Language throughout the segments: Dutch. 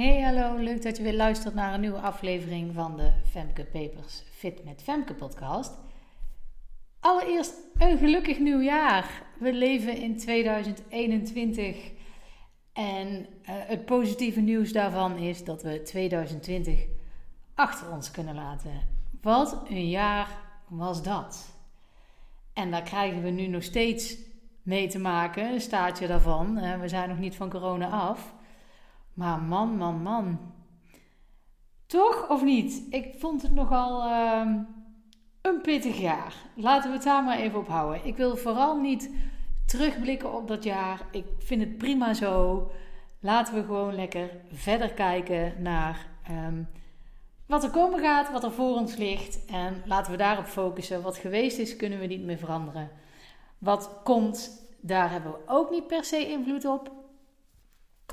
Hey, hallo, leuk dat je weer luistert naar een nieuwe aflevering van de Femke Papers Fit met Femke podcast. Allereerst een gelukkig nieuwjaar. We leven in 2021 en uh, het positieve nieuws daarvan is dat we 2020 achter ons kunnen laten. Wat een jaar was dat? En daar krijgen we nu nog steeds mee te maken, een staartje daarvan. We zijn nog niet van corona af. Maar man, man, man. Toch of niet? Ik vond het nogal uh, een pittig jaar. Laten we het daar maar even op houden. Ik wil vooral niet terugblikken op dat jaar. Ik vind het prima zo. Laten we gewoon lekker verder kijken naar um, wat er komen gaat, wat er voor ons ligt. En laten we daarop focussen. Wat geweest is, kunnen we niet meer veranderen. Wat komt, daar hebben we ook niet per se invloed op.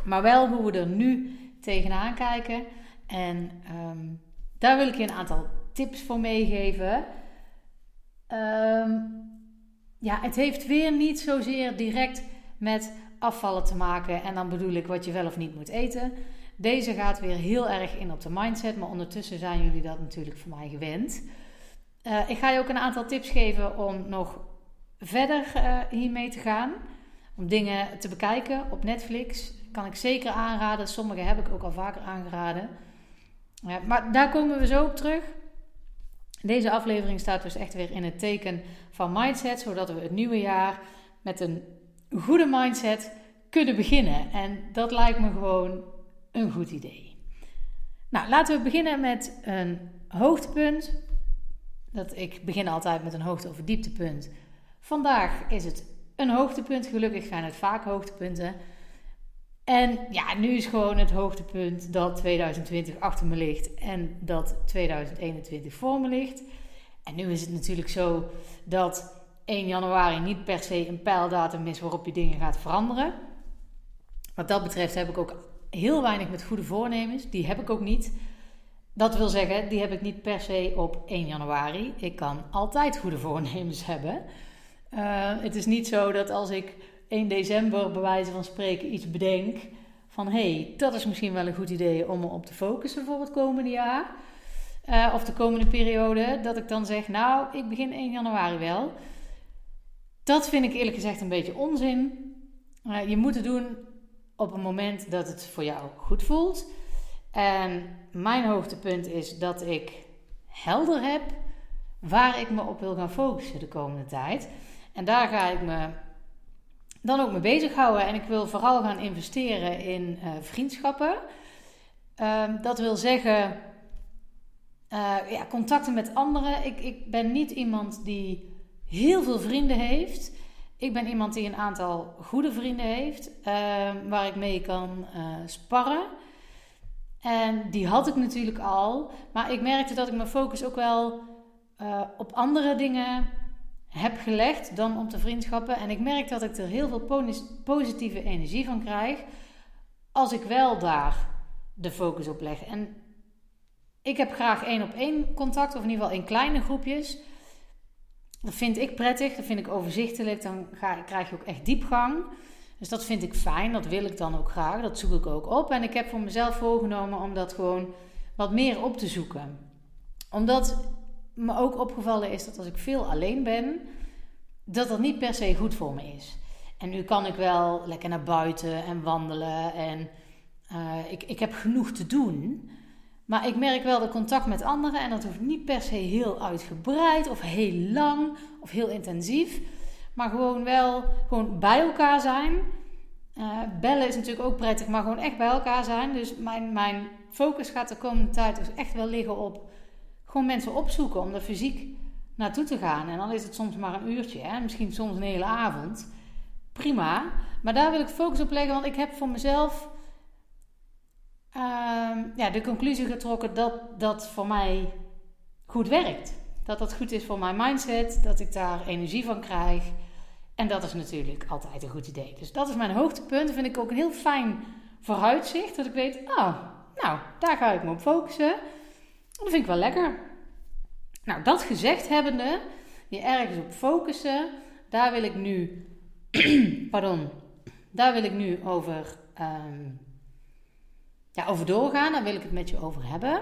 Maar wel hoe we er nu tegenaan kijken. En um, daar wil ik je een aantal tips voor meegeven. Um, ja, het heeft weer niet zozeer direct met afvallen te maken. En dan bedoel ik wat je wel of niet moet eten. Deze gaat weer heel erg in op de mindset. Maar ondertussen zijn jullie dat natuurlijk voor mij gewend. Uh, ik ga je ook een aantal tips geven om nog verder uh, hiermee te gaan. Om dingen te bekijken op Netflix kan ik zeker aanraden. Sommige heb ik ook al vaker aangeraden. Ja, maar daar komen we zo op terug. Deze aflevering staat dus echt weer in het teken van mindset, zodat we het nieuwe jaar met een goede mindset kunnen beginnen. En dat lijkt me gewoon een goed idee. Nou, laten we beginnen met een hoogtepunt. Dat, ik begin altijd met een hoogte- of dieptepunt. Vandaag is het een hoogtepunt. Gelukkig zijn het vaak hoogtepunten. En ja, nu is gewoon het hoogtepunt dat 2020 achter me ligt en dat 2021 voor me ligt. En nu is het natuurlijk zo dat 1 januari niet per se een pijldatum is waarop je dingen gaat veranderen. Wat dat betreft heb ik ook heel weinig met goede voornemens. Die heb ik ook niet. Dat wil zeggen, die heb ik niet per se op 1 januari. Ik kan altijd goede voornemens hebben. Uh, het is niet zo dat als ik 1 december bij wijze van spreken iets bedenk van hé, hey, dat is misschien wel een goed idee om me op te focussen voor het komende jaar. Uh, of de komende periode, dat ik dan zeg, nou, ik begin 1 januari wel. Dat vind ik eerlijk gezegd een beetje onzin. Uh, je moet het doen op een moment dat het voor jou goed voelt. En mijn hoogtepunt is dat ik helder heb waar ik me op wil gaan focussen de komende tijd. En daar ga ik me dan ook mee bezighouden. En ik wil vooral gaan investeren in uh, vriendschappen. Um, dat wil zeggen, uh, ja, contacten met anderen. Ik, ik ben niet iemand die heel veel vrienden heeft. Ik ben iemand die een aantal goede vrienden heeft, uh, waar ik mee kan uh, sparren. En die had ik natuurlijk al. Maar ik merkte dat ik mijn focus ook wel op andere dingen heb gelegd dan op de vriendschappen. En ik merk dat ik er heel veel positieve energie van krijg als ik wel daar de focus op leg. En ik heb graag één op één contact, of in ieder geval in kleine groepjes. Dat vind ik prettig, dat vind ik overzichtelijk. Dan ga, krijg je ook echt diepgang. Dus dat vind ik fijn, dat wil ik dan ook graag. Dat zoek ik ook op. En ik heb voor mezelf voorgenomen om dat gewoon wat meer op te zoeken. Omdat me ook opgevallen is dat als ik veel alleen ben, dat dat niet per se goed voor me is. En nu kan ik wel lekker naar buiten en wandelen en uh, ik, ik heb genoeg te doen. Maar ik merk wel de contact met anderen en dat hoeft niet per se heel uitgebreid of heel lang of heel intensief. Maar gewoon wel gewoon bij elkaar zijn. Uh, bellen is natuurlijk ook prettig, maar gewoon echt bij elkaar zijn. Dus mijn, mijn focus gaat de komende tijd dus echt wel liggen op gewoon mensen opzoeken om er fysiek naartoe te gaan. En dan is het soms maar een uurtje, hè? misschien soms een hele avond. Prima. Maar daar wil ik focus op leggen, want ik heb voor mezelf uh, ja, de conclusie getrokken dat dat voor mij goed werkt. Dat dat goed is voor mijn mindset, dat ik daar energie van krijg. En dat is natuurlijk altijd een goed idee. Dus dat is mijn hoogtepunt. Dat vind ik ook een heel fijn vooruitzicht. Dat ik weet, oh, nou, daar ga ik me op focussen. Dat vind ik wel lekker. Nou, dat gezegd hebbende, je ergens op focussen, daar wil ik nu, pardon, daar wil ik nu over, um, ja, over doorgaan, daar wil ik het met je over hebben.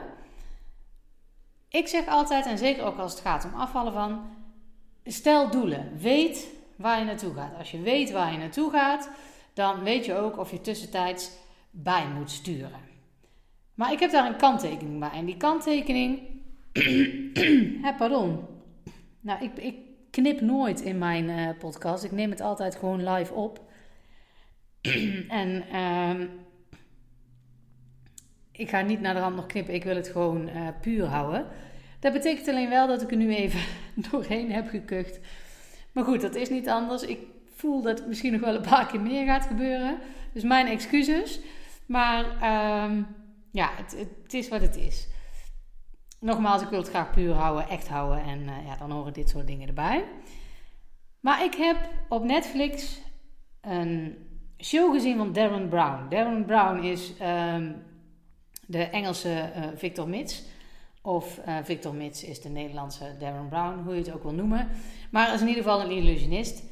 Ik zeg altijd, en zeker ook als het gaat om afvallen van, stel doelen. Weet waar je naartoe gaat. Als je weet waar je naartoe gaat, dan weet je ook of je tussentijds bij moet sturen. Maar ik heb daar een kanttekening bij. En die kanttekening. hè, pardon. Nou, ik, ik knip nooit in mijn uh, podcast. Ik neem het altijd gewoon live op. en uh, ik ga niet naar de rand nog knippen. Ik wil het gewoon uh, puur houden. Dat betekent alleen wel dat ik er nu even doorheen heb gekucht. Maar goed, dat is niet anders. Ik voel dat het misschien nog wel een paar keer meer gaat gebeuren. Dus mijn excuses. Maar uh, ja, het, het, is wat het is. Nogmaals, ik wil het graag puur houden, echt houden. En uh, ja, dan horen dit soort dingen erbij. Maar ik heb op Netflix een show gezien van Darren Brown. Darren Brown is uh, de Engelse uh, Victor Mits. Of uh, Victor Mits is de Nederlandse Darren Brown, hoe je het ook wil noemen. Maar is in ieder geval een illusionist.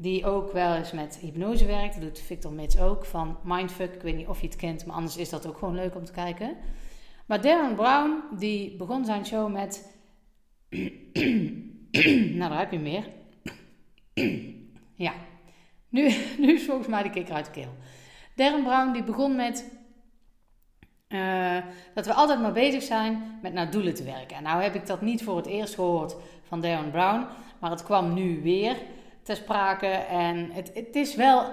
Die ook wel eens met hypnose werkt. Dat doet Victor Mits ook van Mindfuck. Ik weet niet of je het kent, maar anders is dat ook gewoon leuk om te kijken. Maar Darren Brown, die begon zijn show met. nou, daar heb je meer. ja, nu, nu is volgens mij de kikker uit de keel. Darren Brown, die begon met. Uh, dat we altijd maar bezig zijn met naar doelen te werken. En nou heb ik dat niet voor het eerst gehoord van Darren Brown, maar het kwam nu weer ter. En het, het is wel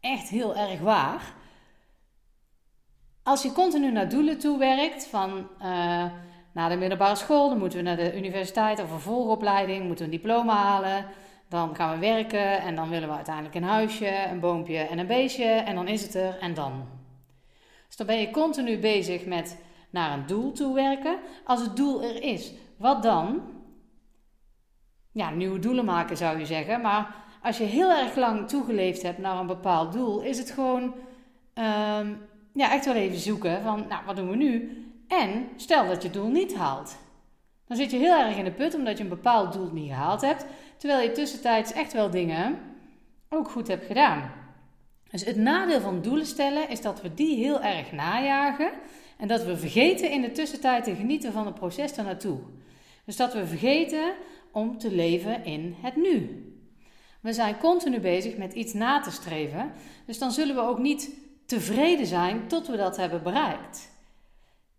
echt heel erg waar. Als je continu naar doelen toe werkt, van uh, na de middelbare school, dan moeten we naar de universiteit of vervolgopleiding, moeten we een diploma halen. Dan gaan we werken en dan willen we uiteindelijk een huisje, een boompje en een beestje en dan is het er en dan. Dus dan ben je continu bezig met naar een doel toe werken. Als het doel er is, wat dan? Ja, nieuwe doelen maken zou je zeggen. Maar als je heel erg lang toegeleefd hebt naar een bepaald doel, is het gewoon um, ja, echt wel even zoeken van, nou, wat doen we nu? En stel dat je doel niet haalt. Dan zit je heel erg in de put omdat je een bepaald doel niet gehaald hebt, terwijl je tussentijds echt wel dingen ook goed hebt gedaan. Dus het nadeel van doelen stellen is dat we die heel erg najagen en dat we vergeten in de tussentijd te genieten van het proces ernaartoe. Dus dat we vergeten om te leven in het nu. We zijn continu bezig met iets na te streven, dus dan zullen we ook niet tevreden zijn tot we dat hebben bereikt.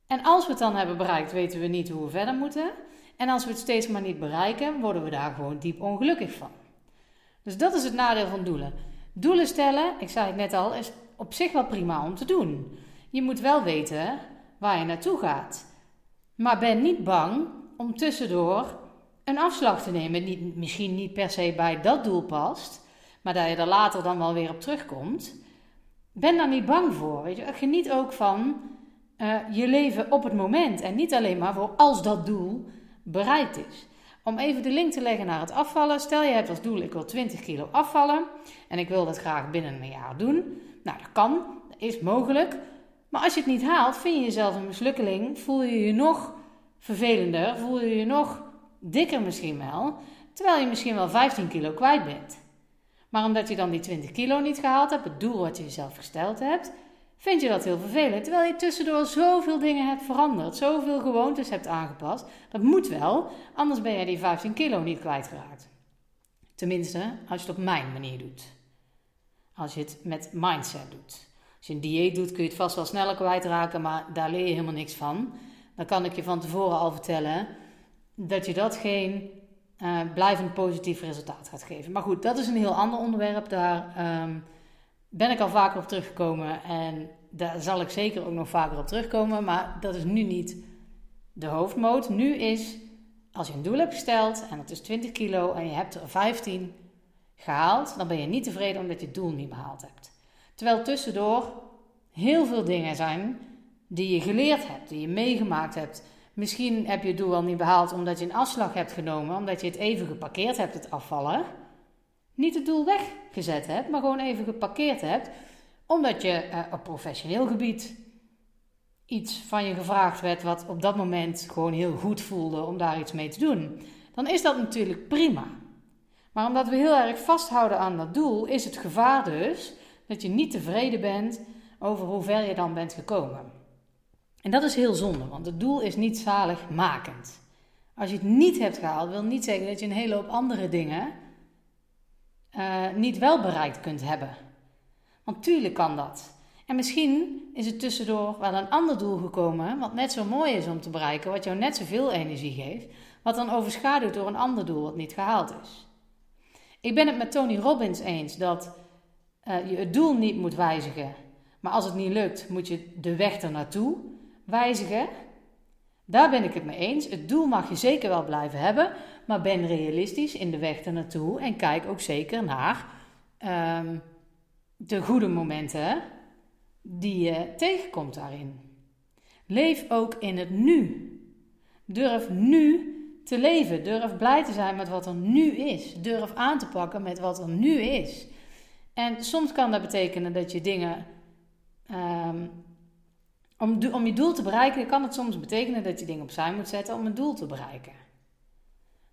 En als we het dan hebben bereikt, weten we niet hoe we verder moeten. En als we het steeds maar niet bereiken, worden we daar gewoon diep ongelukkig van. Dus dat is het nadeel van doelen. Doelen stellen, ik zei het net al, is op zich wel prima om te doen. Je moet wel weten waar je naartoe gaat. Maar ben niet bang om tussendoor een afslag te nemen. Niet, misschien niet per se bij dat doel past, maar dat je er later dan wel weer op terugkomt. Ben daar niet bang voor. Weet je? Geniet ook van uh, je leven op het moment en niet alleen maar voor als dat doel bereikt is. Om even de link te leggen naar het afvallen. Stel je hebt als doel: ik wil 20 kilo afvallen en ik wil dat graag binnen een jaar doen. Nou, dat kan, dat is mogelijk. Maar als je het niet haalt, vind je jezelf een mislukkeling, voel je je nog vervelender, voel je je nog dikker misschien wel, terwijl je misschien wel 15 kilo kwijt bent. Maar omdat je dan die 20 kilo niet gehaald hebt, het doel wat je jezelf gesteld hebt, vind je dat heel vervelend. Terwijl je tussendoor zoveel dingen hebt veranderd, zoveel gewoontes hebt aangepast. Dat moet wel, anders ben je die 15 kilo niet kwijtgeraakt. Tenminste, als je het op mijn manier doet. Als je het met mindset doet. Als je een dieet doet, kun je het vast wel sneller kwijtraken, maar daar leer je helemaal niks van. Dan kan ik je van tevoren al vertellen dat je dat geen uh, blijvend positief resultaat gaat geven. Maar goed, dat is een heel ander onderwerp. Daar um, ben ik al vaker op teruggekomen en daar zal ik zeker ook nog vaker op terugkomen. Maar dat is nu niet de hoofdmoot. Nu is, als je een doel hebt gesteld en dat is 20 kilo en je hebt er 15 gehaald, dan ben je niet tevreden omdat je het doel niet behaald hebt. Terwijl tussendoor heel veel dingen zijn die je geleerd hebt, die je meegemaakt hebt, Misschien heb je het doel al niet behaald omdat je een afslag hebt genomen, omdat je het even geparkeerd hebt, het afvallen. Niet het doel weggezet hebt, maar gewoon even geparkeerd hebt, omdat je eh, op professioneel gebied iets van je gevraagd werd wat op dat moment gewoon heel goed voelde om daar iets mee te doen. Dan is dat natuurlijk prima. Maar omdat we heel erg vasthouden aan dat doel, is het gevaar dus dat je niet tevreden bent over hoe ver je dan bent gekomen. En dat is heel zonde, want het doel is niet zaligmakend. Als je het niet hebt gehaald, wil niet zeggen dat je een hele hoop andere dingen uh, niet wel bereikt kunt hebben. Want tuurlijk kan dat. En misschien is het tussendoor wel een ander doel gekomen, wat net zo mooi is om te bereiken, wat jou net zoveel energie geeft, wat dan overschaduwt door een ander doel wat niet gehaald is. Ik ben het met Tony Robbins eens dat uh, je het doel niet moet wijzigen, maar als het niet lukt, moet je de weg ernaartoe wijzigen. Daar ben ik het mee eens. Het doel mag je zeker wel blijven hebben, maar ben realistisch in de weg ernaartoe en kijk ook zeker naar um, de goede momenten die je tegenkomt daarin. Leef ook in het nu. Durf nu te leven. Durf blij te zijn met wat er nu is. Durf aan te pakken met wat er nu is. En soms kan dat betekenen dat je dingen. Um, om, om je doel te bereiken, kan het soms betekenen dat je dingen opzij moet zetten om een doel te bereiken.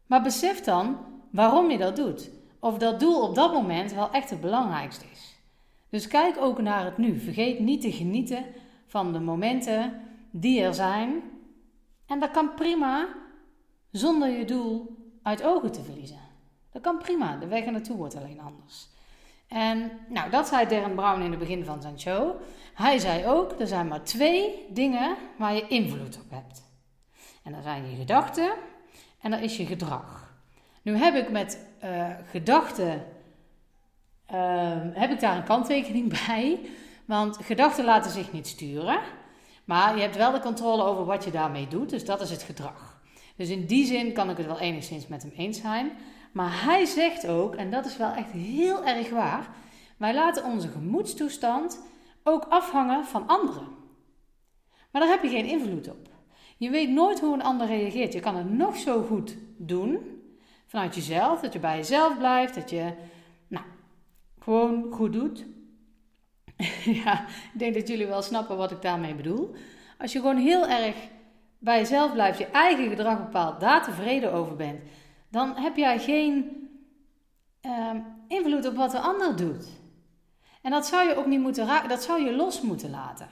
Maar besef dan waarom je dat doet. Of dat doel op dat moment wel echt het belangrijkste is. Dus kijk ook naar het nu. Vergeet niet te genieten van de momenten die er zijn. En dat kan prima zonder je doel uit ogen te verliezen. Dat kan prima. De weg er naartoe wordt alleen anders. En nou, dat zei Darren Brown in het begin van zijn show. Hij zei ook: er zijn maar twee dingen waar je invloed op hebt. En dat zijn je gedachten en dat is je gedrag. Nu heb ik met uh, gedachten Ehm, heb ik daar een kanttekening bij. Want gedachten laten zich niet sturen. Maar je hebt wel de controle over wat je daarmee doet. Dus dat is het gedrag. Dus in die zin kan ik het wel enigszins met hem eens zijn. Maar hij zegt ook, en dat is wel echt heel erg waar. Wij laten onze gemoedstoestand ook afhangen van anderen. Maar daar heb je geen invloed op. Je weet nooit hoe een ander reageert. Je kan het nog zo goed doen vanuit jezelf, dat je bij jezelf blijft, dat je gewoon goed doet. ja, ik denk dat jullie wel snappen wat ik daarmee bedoel. Als je gewoon heel erg bij jezelf blijft, je eigen gedrag bepaalt, daar tevreden over bent, dan heb jij geen uh, invloed op wat de ander doet. En dat zou je ook niet moeten raken, dat zou je los moeten laten.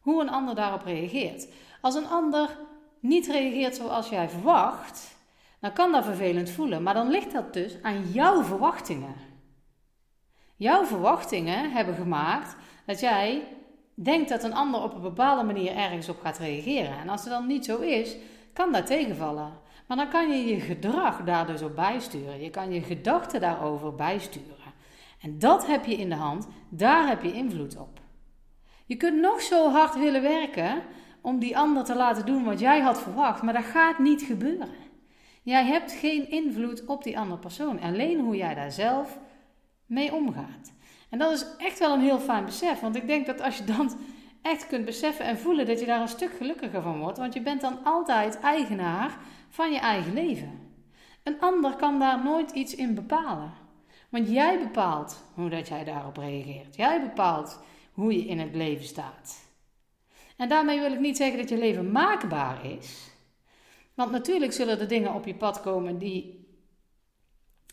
Hoe een ander daarop reageert. Als een ander niet reageert zoals jij verwacht, dan kan dat vervelend voelen, maar dan ligt dat dus aan jouw verwachtingen jouw verwachtingen hebben gemaakt dat jij denkt dat een ander op een bepaalde manier ergens op gaat reageren. En als het dan niet zo is, kan dat tegenvallen. Maar dan kan je je gedrag daar dus op bijsturen. Je kan je gedachten daarover bijsturen. En dat heb je in de hand, daar heb je invloed op. Je kunt nog zo hard willen werken om die ander te laten doen wat jij had verwacht, maar dat gaat niet gebeuren. Jij hebt geen invloed op die andere persoon. Alleen hoe jij daar zelf mee omgaat. En dat is echt wel een heel fijn besef. Want ik denk dat als je dan echt kunt beseffen en voelen dat je daar een stuk gelukkiger van wordt. Want je bent dan altijd eigenaar van je eigen leven. Een ander kan daar nooit iets in bepalen. Want jij bepaalt hoe dat jij daarop reageert. Jij bepaalt hoe je in het leven staat. En daarmee wil ik niet zeggen dat je leven maakbaar is. Want natuurlijk zullen er dingen op je pad komen die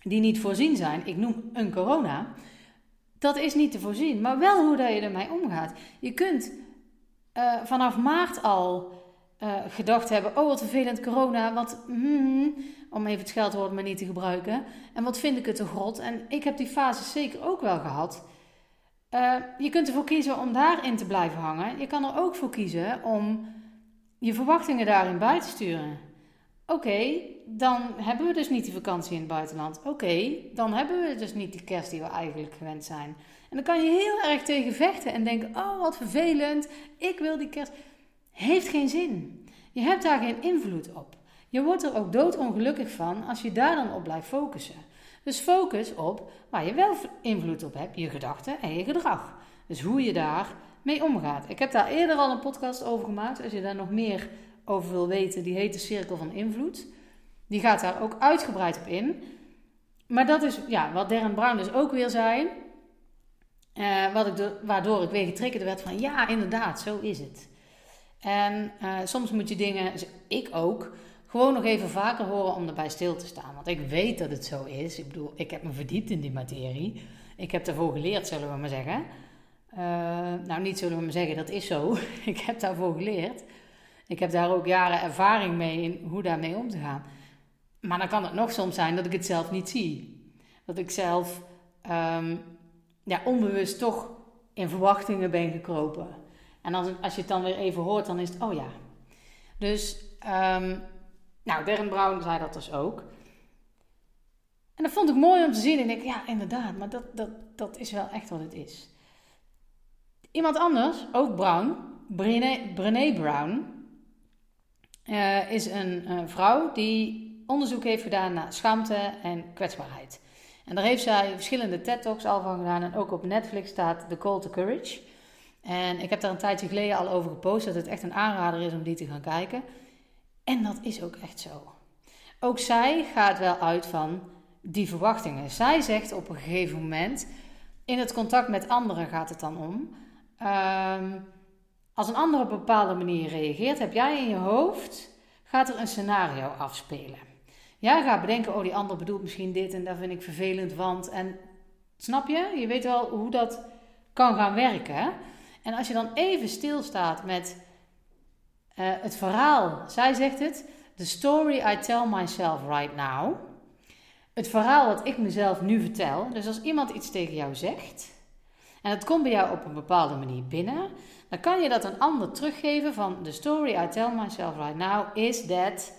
die niet voorzien zijn, ik noem een corona, dat is niet te voorzien. Maar wel hoe dat je ermee omgaat. Je kunt uh, vanaf maart al uh, gedacht hebben: oh wat vervelend corona, wat, mm, om even het scheldwoord maar niet te gebruiken. En wat vind ik het te grot. En ik heb die fase zeker ook wel gehad. Uh, je kunt ervoor kiezen om daarin te blijven hangen. Je kan er ook voor kiezen om je verwachtingen daarin bij te sturen. Oké, dan hebben we dus niet die vakantie in het buitenland. Oké, dan hebben we dus niet die kerst die we eigenlijk gewend zijn. En dan kan je heel erg tegen vechten en denken: oh wat vervelend, ik wil die kerst. Heeft geen zin. Je hebt daar geen invloed op. Je wordt er ook doodongelukkig van als je daar dan op blijft focussen. Dus focus op waar je wel invloed op hebt, je gedachten en je gedrag. Dus hoe je daar mee omgaat. Ik heb daar eerder al een podcast over gemaakt. Als je daar nog meer over wil weten, die heet de Cirkel van Invloed. Die gaat daar ook uitgebreid op in. Maar dat is ja, wat Darren Brown dus ook weer zei. Uh, wat ik de, waardoor ik weer getriggerd werd van ja, inderdaad, zo is het. En uh, soms moet je dingen, ik ook, gewoon nog even vaker horen om erbij stil te staan. Want ik weet dat het zo is. Ik bedoel, ik heb me verdiept in die materie. Ik heb ervoor geleerd, zullen we maar zeggen. nou, niet zullen we maar zeggen, dat is zo. ik heb daarvoor geleerd. Ik heb daar ook jaren ervaring mee in hoe daarmee om te gaan. Maar dan kan het nog soms zijn dat ik het zelf niet zie. Dat ik zelf ehm, ja, onbewust toch in verwachtingen ben gekropen. En als, als je het dan weer even hoort, dan is het, oh ja. Dus, um, nou, Darren Brown zei dat dus ook. En dat vond ik mooi om te zien. En ik ja, inderdaad, maar dat, dat, dat is wel echt wat het is. Iemand anders, ook Brown, Brené Brown, uh, is een uh, vrouw die onderzoek heeft gedaan naar schaamte en kwetsbaarheid. En daar heeft zij verschillende TED-talks al van gedaan. En ook op Netflix staat The Call to Courage. En ik heb daar een tijdje geleden al over gepost dat het echt een aanrader is om die te gaan kijken. En dat is ook echt zo. Ook zij gaat wel uit van die verwachtingen. Zij zegt op een gegeven moment, in het contact met anderen gaat het dan om. Um, als een ander op een bepaalde manier reageert, heb jij in je hoofd, gaat er een scenario afspelen. Jij gaat bedenken, oh die ander bedoelt misschien dit en dat vind ik vervelend, want... En snap je? Je weet wel hoe dat kan gaan werken. En als je dan even stilstaat met uh, het verhaal. Zij zegt het, the story I tell myself right now. Het verhaal wat ik mezelf nu vertel. Dus als iemand iets tegen jou zegt... En het komt bij jou op een bepaalde manier binnen. Dan kan je dat een ander teruggeven van... The story I tell myself right now is that...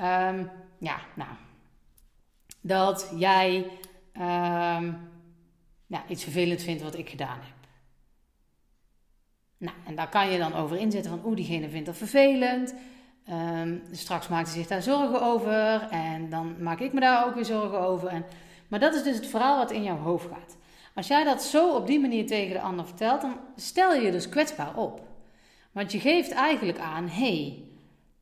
Um, ja, nou, dat jij ja, iets vervelend vindt wat ik gedaan heb. Nou, en daar kan je dan over inzetten van, oeh, diegene vindt dat vervelend. Um, straks maakt hij zich daar zorgen over en dan maak ik me daar ook weer zorgen over. En, maar dat is dus het verhaal wat in jouw hoofd gaat. Als jij dat zo op die manier tegen de ander vertelt, dan stel je je dus kwetsbaar op. Want je geeft eigenlijk aan, hey,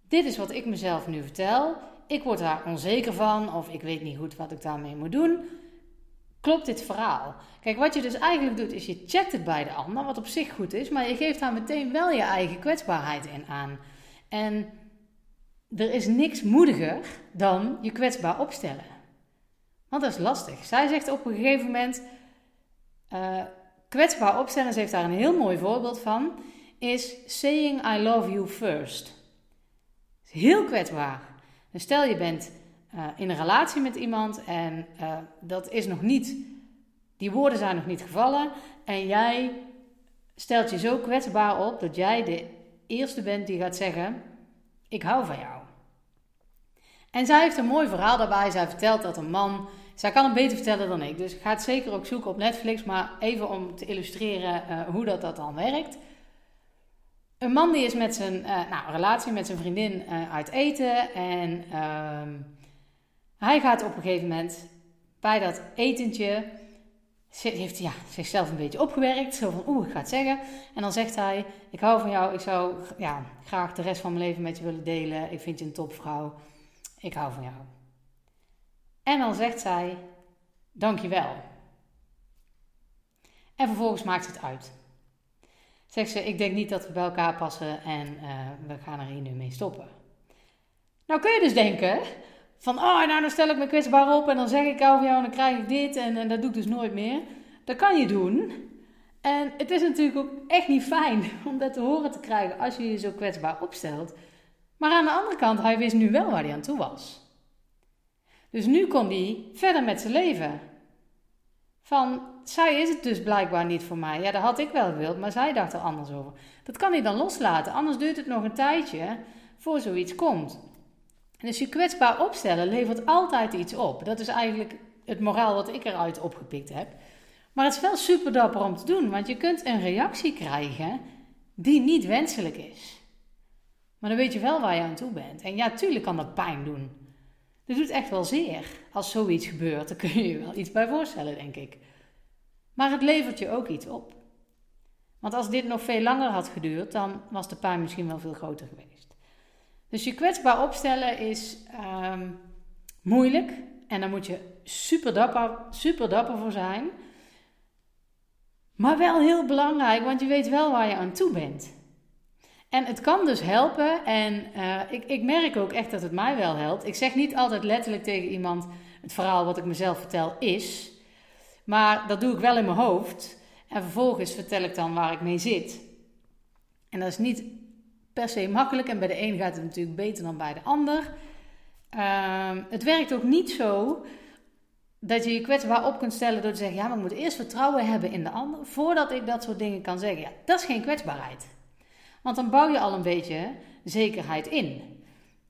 dit is wat ik mezelf nu vertel ik word daar onzeker van of ik weet niet goed wat ik daarmee moet doen. Klopt dit verhaal? Kijk, wat je dus eigenlijk doet, is je checkt het bij de ander, wat op zich goed is, maar je geeft daar meteen wel je eigen kwetsbaarheid in aan. En er is niks moediger dan je kwetsbaar opstellen. Want dat is lastig. Zij zegt op een gegeven moment, uh, kwetsbaar opstellen, ze heeft daar een heel mooi voorbeeld van, is saying I love you first. Heel kwetsbaar. Dus stel je bent uh, in een relatie met iemand en uh, dat is nog niet, die woorden zijn nog niet gevallen en jij stelt je zo kwetsbaar op dat jij de eerste bent die gaat zeggen: Ik hou van jou. En zij heeft een mooi verhaal daarbij. Zij vertelt dat een man. Zij kan het beter vertellen dan ik. Dus ga het zeker ook zoeken op Netflix. Maar even om te illustreren uh, hoe dat, dat dan werkt. Een man die is met zijn uh, nou, relatie met zijn vriendin uh, uit eten. En uh, hij gaat op een gegeven moment bij dat etentje. Heeft ja, zichzelf een beetje opgewerkt. Zo van, oeh, ik ga het zeggen. En dan zegt hij, ik hou van jou. Ik zou ja, graag de rest van mijn leven met je willen delen. Ik vind je een topvrouw. Ik hou van jou. En dan zegt zij, dankjewel. En vervolgens maakt het uit. Zegt ze, ik denk niet dat we bij elkaar passen en uh, we gaan er hier nu mee stoppen. Nou kun je dus denken van, oh nou dan stel ik me kwetsbaar op en dan zeg ik over jou en dan krijg ik dit en, en dat doe ik dus nooit meer. Dat kan je doen. En het is natuurlijk ook echt niet fijn om dat te horen te krijgen als je je zo kwetsbaar opstelt. Maar aan de andere kant, hij wist nu wel waar hij aan toe was. Dus nu kon hij verder met zijn leven. Van, zij is het dus blijkbaar niet voor mij. Ja, dat had ik wel gewild, maar zij dacht er anders over. Dat kan hij dan loslaten, anders duurt het nog een tijdje voor zoiets komt. Dus je kwetsbaar opstellen levert altijd iets op. Dat is eigenlijk het moraal wat ik eruit opgepikt heb. Maar het is wel super dapper om te doen, want je kunt een reactie krijgen die niet wenselijk is. Maar dan weet je wel waar je aan toe bent. En ja, tuurlijk kan dat pijn doen. Dat doet echt wel zeer. Als zoiets gebeurt, dan kun je je wel iets bij voorstellen, denk ik. Maar het levert je ook iets op. Want als dit nog veel langer had geduurd, dan was de pijn misschien wel veel groter geweest. Dus je kwetsbaar opstellen is um, moeilijk. En daar moet je super dapper, super dapper voor zijn. Maar wel heel belangrijk, want je weet wel waar je aan toe bent. En het kan dus helpen. En uh, ik, ik merk ook echt dat het mij wel helpt. Ik zeg niet altijd letterlijk tegen iemand: het verhaal wat ik mezelf vertel is. Maar dat doe ik wel in mijn hoofd. En vervolgens vertel ik dan waar ik mee zit. En dat is niet per se makkelijk. En bij de een gaat het natuurlijk beter dan bij de ander. Ehm, het werkt ook niet zo dat je je kwetsbaar op kunt stellen door te zeggen: ja, maar ik moet eerst vertrouwen hebben in de ander voordat ik dat soort dingen kan zeggen. Ja, dat is geen kwetsbaarheid. Want dan bouw je al een beetje zekerheid in.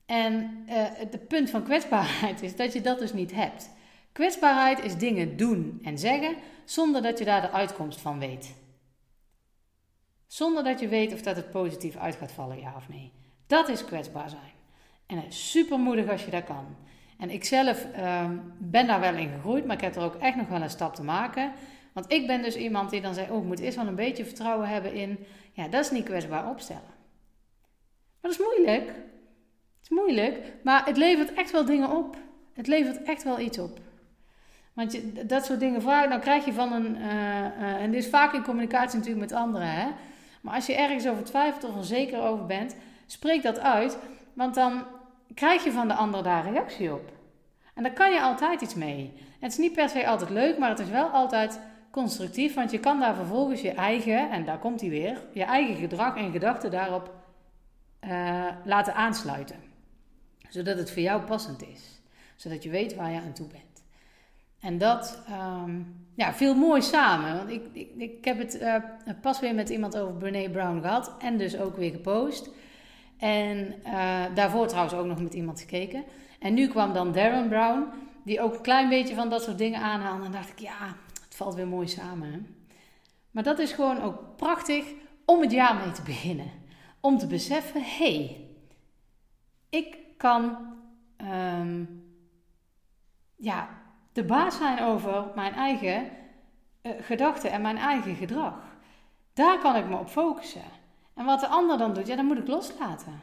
En het uh, punt van kwetsbaarheid is dat je dat dus niet hebt. Kwetsbaarheid is dingen doen en zeggen zonder dat je daar de uitkomst van weet. Zonder dat je weet of dat het positief uit gaat vallen, ja of nee. Dat is kwetsbaar zijn. En het is super moedig als je dat kan. En ik zelf uh, ben daar wel in gegroeid, maar ik heb er ook echt nog wel een stap te maken. Want ik ben dus iemand die dan zegt: Oh, ik moet eerst wel een beetje vertrouwen hebben in. Ja, dat is niet kwetsbaar opstellen. Maar dat is moeilijk. Het is moeilijk, maar het levert echt wel dingen op. Het levert echt wel iets op. Want je, dat soort dingen vragen, dan krijg je van een. Uh, uh, en dit is vaak in communicatie natuurlijk met anderen, hè. Maar als je ergens over twijfelt of onzeker over bent, spreek dat uit. Want dan krijg je van de ander daar reactie op. En daar kan je altijd iets mee. het is niet per se altijd leuk, maar het is wel altijd constructief. Want je kan daar vervolgens je eigen, en daar komt hij weer, je eigen gedrag en gedachten daarop uh, laten aansluiten. Zodat het voor jou passend is. Zodat je weet waar je aan toe bent. En dat, um, ja, veel mooi samen. Want ik, ik, ik heb het uh, pas weer met iemand over Brene Brown gehad. En dus ook weer gepost. En uh, daarvoor trouwens ook nog met iemand gekeken. En nu kwam dan Darren Brown. Die ook een klein beetje van dat soort dingen aanhaalde. En dacht ik, ja, het valt weer mooi samen. Maar dat is gewoon ook prachtig om het jaar mee te beginnen. Om te beseffen, hé, hey, ik kan... Um, ja, de baas zijn over mijn eigen uh, gedachten en mijn eigen gedrag. Daar kan ik me op focussen. En wat de ander dan doet, ja, dan moet ik loslaten.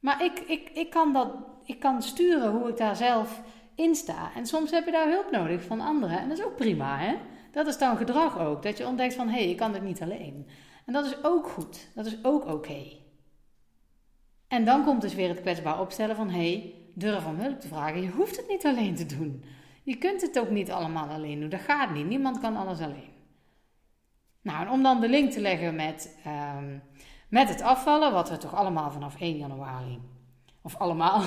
Maar ik, ik, ik, kan dat, ik kan sturen hoe ik daar zelf in sta. En soms heb je daar hulp nodig van anderen. En dat is ook prima, hè? Dat is dan gedrag ook. Dat je ontdekt van, hé, hey, ik kan dit niet alleen. En dat is ook goed. Dat is ook oké. En dan komt dus weer het kwetsbaar opstellen van, hé, hey, durf om hulp te vragen. Je hoeft het niet alleen te doen. Je kunt het ook niet allemaal alleen doen. Dat gaat niet. Niemand kan alles alleen. Nou, en om dan de link te leggen met, um, met het afvallen, wat we toch allemaal vanaf 1 januari, of allemaal,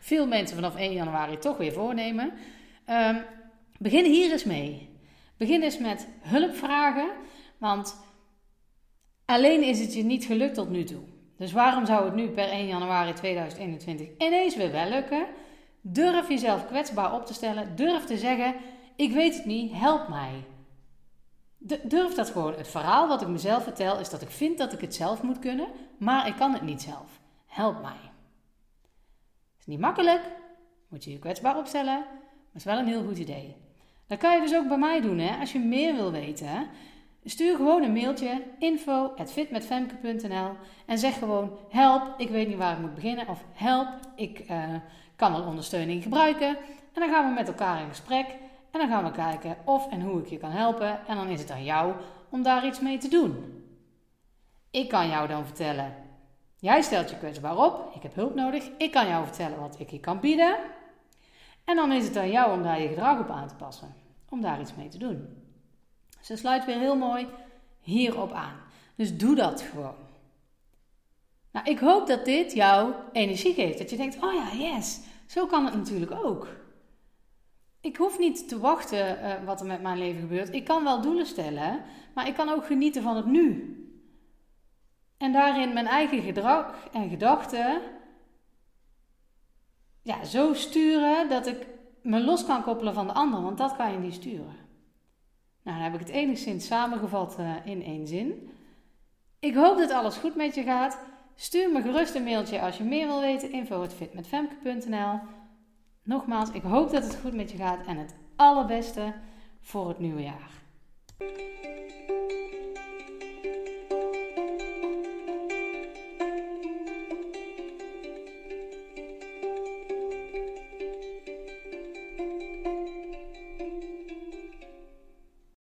veel mensen vanaf 1 januari toch weer voornemen. Um, begin hier eens mee. Begin eens met hulp vragen, want alleen is het je niet gelukt tot nu toe. Dus waarom zou het nu per 1 januari 2021 ineens weer wel lukken? Durf jezelf kwetsbaar op te stellen. Durf te zeggen: Ik weet het niet, help mij. Durf dat gewoon. Het verhaal wat ik mezelf vertel is dat ik vind dat ik het zelf moet kunnen, maar ik kan het niet zelf. Help mij. Niet makkelijk, moet je je kwetsbaar opstellen, maar is wel een heel goed idee. Dat kan je dus ook bij mij doen, hè? als je meer wil weten. Stuur gewoon een mailtje info@fitmetfemke.nl en zeg gewoon help, ik weet niet waar ik moet beginnen of help, ik uh, kan wel ondersteuning gebruiken. En dan gaan we met elkaar in gesprek en dan gaan we kijken of en hoe ik je kan helpen. En dan is het aan jou om daar iets mee te doen. Ik kan jou dan vertellen, jij stelt je kwetsbaar op, ik heb hulp nodig. Ik kan jou vertellen wat ik je kan bieden. En dan is het aan jou om daar je gedrag op aan te passen, om daar iets mee te doen. Ze sluit weer heel mooi hierop aan. Dus doe dat gewoon. Nou, ik hoop dat dit jou energie geeft. Dat je denkt, oh ja, yes, zo kan het natuurlijk ook. Ik hoef niet te wachten uh, wat er met mijn leven gebeurt. Ik kan wel doelen stellen, maar ik kan ook genieten van het nu. En daarin mijn eigen gedrag en gedachten ja, zo sturen dat ik me los kan koppelen van de ander, want dat kan je niet sturen. Nou, dan heb ik het enigszins samengevat uh, in één zin. Ik hoop dat alles goed met je gaat. Stuur me gerust een mailtje als je meer wil weten. info.fitmetfemke.nl Nogmaals, ik hoop dat het goed met je gaat en het allerbeste voor het nieuwe jaar.